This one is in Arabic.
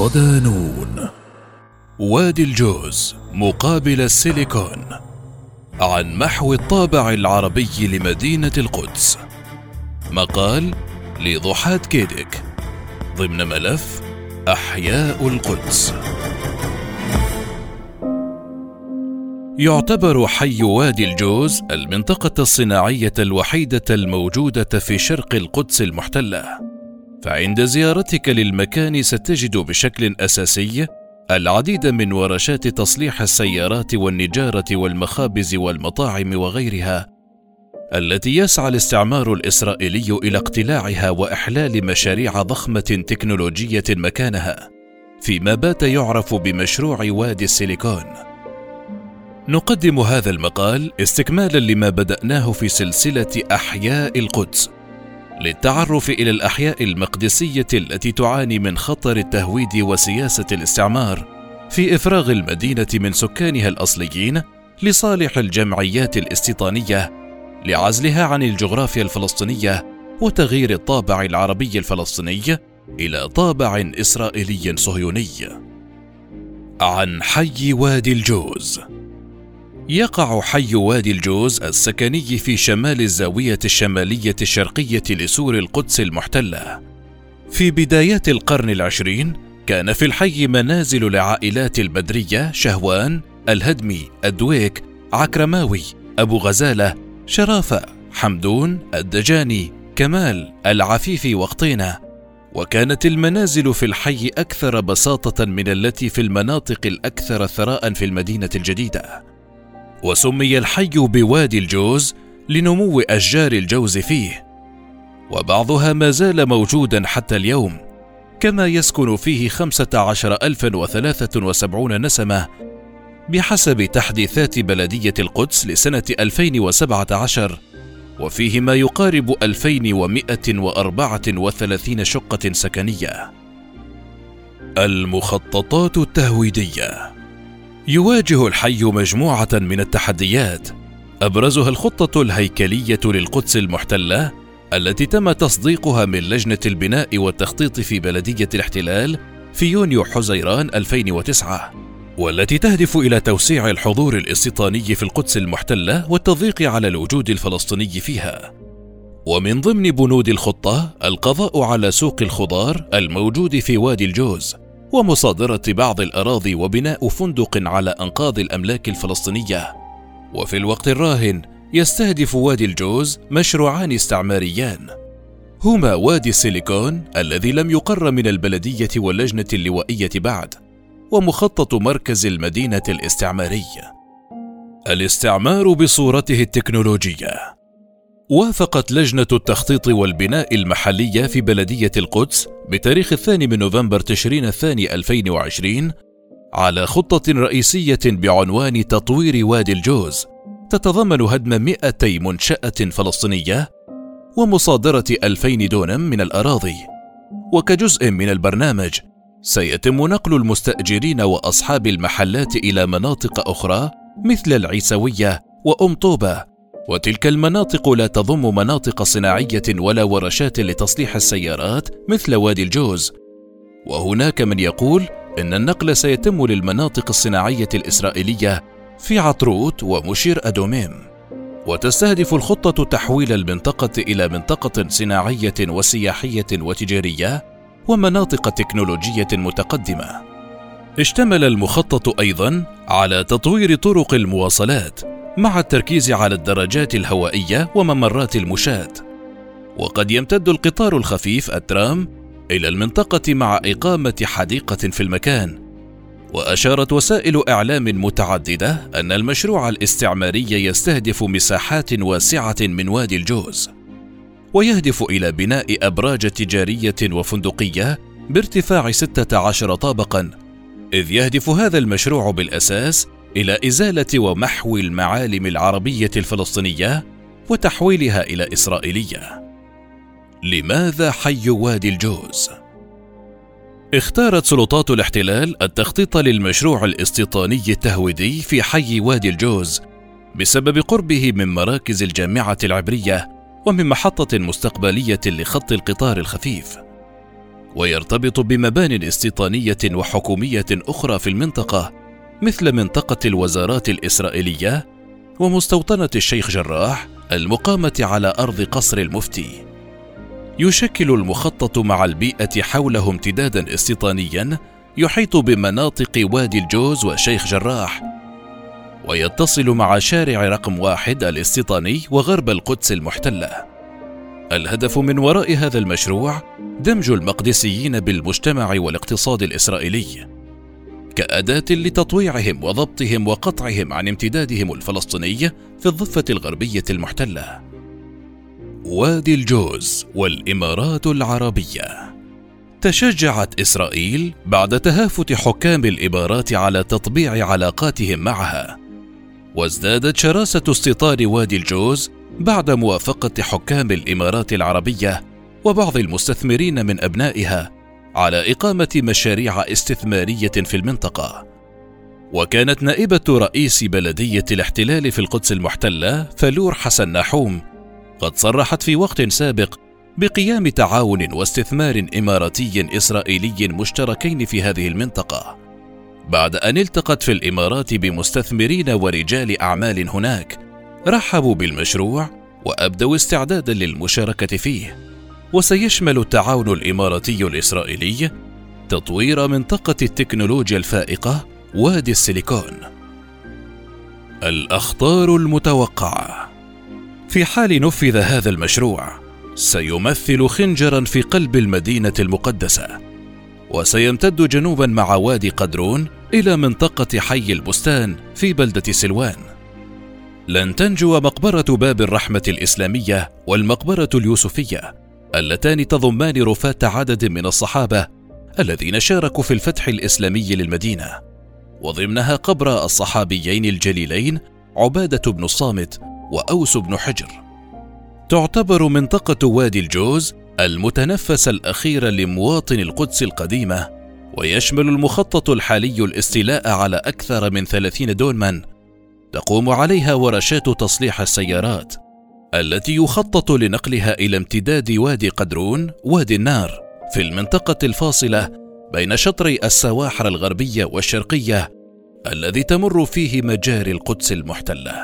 صدانون. وادي الجوز مقابل السيليكون عن محو الطابع العربي لمدينة القدس. مقال لضحات كيدك. ضمن ملف أحياء القدس. يعتبر حي وادي الجوز المنطقة الصناعية الوحيدة الموجودة في شرق القدس المحتلة. فعند زيارتك للمكان ستجد بشكل أساسي العديد من ورشات تصليح السيارات والنجارة والمخابز والمطاعم وغيرها التي يسعى الاستعمار الإسرائيلي إلى اقتلاعها وإحلال مشاريع ضخمة تكنولوجية مكانها فيما بات يعرف بمشروع وادي السيليكون. نقدم هذا المقال استكمالا لما بدأناه في سلسلة أحياء القدس. للتعرف إلى الأحياء المقدسية التي تعاني من خطر التهويد وسياسة الاستعمار في إفراغ المدينة من سكانها الأصليين لصالح الجمعيات الاستيطانية لعزلها عن الجغرافيا الفلسطينية وتغيير الطابع العربي الفلسطيني إلى طابع إسرائيلي صهيوني. عن حي وادي الجوز. يقع حي وادي الجوز السكني في شمال الزاوية الشمالية الشرقية لسور القدس المحتلة. في بدايات القرن العشرين كان في الحي منازل لعائلات البدرية شهوان، الهدمي، الدويك، عكرماوي، أبو غزالة، شرافة، حمدون، الدجاني، كمال، العفيفي وقطينة. وكانت المنازل في الحي أكثر بساطة من التي في المناطق الأكثر ثراء في المدينة الجديدة. وسمي الحي بوادي الجوز لنمو أشجار الجوز فيه. وبعضها ما زال موجودا حتى اليوم كما يسكن فيه خمسة عشر ألفا وثلاثة وسبعون نسمة بحسب تحديثات بلدية القدس لسنة 2017 وفيه ما يقارب 2134 شقة سكنية. المخططات التهويدية يواجه الحي مجموعة من التحديات. أبرزها الخطة الهيكلية للقدس المحتلة التي تم تصديقها من لجنة البناء والتخطيط في بلدية الاحتلال في يونيو حزيران 2009 والتي تهدف إلى توسيع الحضور الاستيطاني في القدس المحتلة والتضييق على الوجود الفلسطيني فيها. ومن ضمن بنود الخطة القضاء على سوق الخضار الموجود في وادي الجوز. ومصادرة بعض الأراضي وبناء فندق على أنقاض الأملاك الفلسطينية. وفي الوقت الراهن يستهدف وادي الجوز مشروعان استعماريان هما وادي السيليكون الذي لم يقر من البلدية واللجنة اللوائية بعد، ومخطط مركز المدينة الاستعماري. الاستعمار بصورته التكنولوجية وافقت لجنة التخطيط والبناء المحلية في بلدية القدس بتاريخ الثاني من نوفمبر تشرين الثاني 2020 على خطة رئيسية بعنوان تطوير وادي الجوز. تتضمن هدم 200 منشأة فلسطينية ومصادرة 2000 دونم من الأراضي. وكجزء من البرنامج سيتم نقل المستأجرين وأصحاب المحلات إلى مناطق أخرى مثل العيسوية وأم طوبة وتلك المناطق لا تضم مناطق صناعية ولا ورشات لتصليح السيارات مثل وادي الجوز. وهناك من يقول إن النقل سيتم للمناطق الصناعية الإسرائيلية في عطروت ومشير أدوميم. وتستهدف الخطة تحويل المنطقة إلى منطقة صناعية وسياحية وتجارية ومناطق تكنولوجية متقدمة. اشتمل المخطط أيضا على تطوير طرق المواصلات مع التركيز على الدراجات الهوائية وممرات المشاة. وقد يمتد القطار الخفيف الترام إلى المنطقة مع إقامة حديقة في المكان. وأشارت وسائل إعلام متعددة أن المشروع الاستعماري يستهدف مساحات واسعة من وادي الجوز ويهدف إلى بناء أبراج تجارية وفندقية بارتفاع 16 طابقا. إذ يهدف هذا المشروع بالأساس إلى إزالة ومحو المعالم العربية الفلسطينية وتحويلها إلى إسرائيلية. لماذا حي وادي الجوز؟ اختارت سلطات الاحتلال التخطيط للمشروع الاستيطاني التهويدي في حي وادي الجوز بسبب قربه من مراكز الجامعة العبرية ومن محطة مستقبلية لخط القطار الخفيف. ويرتبط بمبان استيطانية وحكومية أخرى في المنطقة مثل منطقة الوزارات الإسرائيلية ومستوطنة الشيخ جراح المقامة على أرض قصر المفتي. يشكل المخطط مع البيئة حوله امتدادا استيطانيا يحيط بمناطق وادي الجوز وشيخ جراح. ويتصل مع شارع رقم واحد الاستيطاني وغرب القدس المحتلة. الهدف من وراء هذا المشروع دمج المقدسيين بالمجتمع والاقتصاد الإسرائيلي. كأداة لتطويعهم وضبطهم وقطعهم عن امتدادهم الفلسطيني في الضفة الغربية المحتلة. وادي الجوز والإمارات العربية. تشجعت إسرائيل بعد تهافت حكام الإمارات على تطبيع علاقاتهم معها. وازدادت شراسة استيطان وادي الجوز بعد موافقة حكام الإمارات العربية وبعض المستثمرين من أبنائها على إقامة مشاريع استثمارية في المنطقة. وكانت نائبة رئيس بلدية الاحتلال في القدس المحتلة فلور حسن ناحوم قد صرحت في وقت سابق بقيام تعاون واستثمار إماراتي إسرائيلي مشتركين في هذه المنطقة بعد أن التقت في الإمارات بمستثمرين ورجال أعمال هناك رحبوا بالمشروع وأبدوا استعدادا للمشاركة فيه. وسيشمل التعاون الإماراتي الإسرائيلي تطوير منطقة التكنولوجيا الفائقة وادي السيليكون. الأخطار المتوقعة. في حال نفذ هذا المشروع سيمثل خنجرا في قلب المدينة المقدسة وسيمتد جنوبا مع وادي قدرون إلى منطقة حي البستان في بلدة سلوان. لن تنجو مقبرة باب الرحمة الإسلامية والمقبرة اليوسفية اللتان تضمان رفاه عدد من الصحابة الذين شاركوا في الفتح الإسلامي للمدينة وضمنها قبر الصحابيين الجليلين عبادة بن الصامت وأوس بن حجر. تعتبر منطقة وادي الجوز المتنفس الأخير لمواطن القدس القديمة ويشمل المخطط الحالي الاستيلاء على أكثر من ثلاثين دونما تقوم عليها ورشات تصليح السيارات التي يخطط لنقلها إلى امتداد وادي قدرون وادي النار في المنطقة الفاصلة بين شطري السواحر الغربية والشرقية الذي تمر فيه مجاري القدس المحتلة.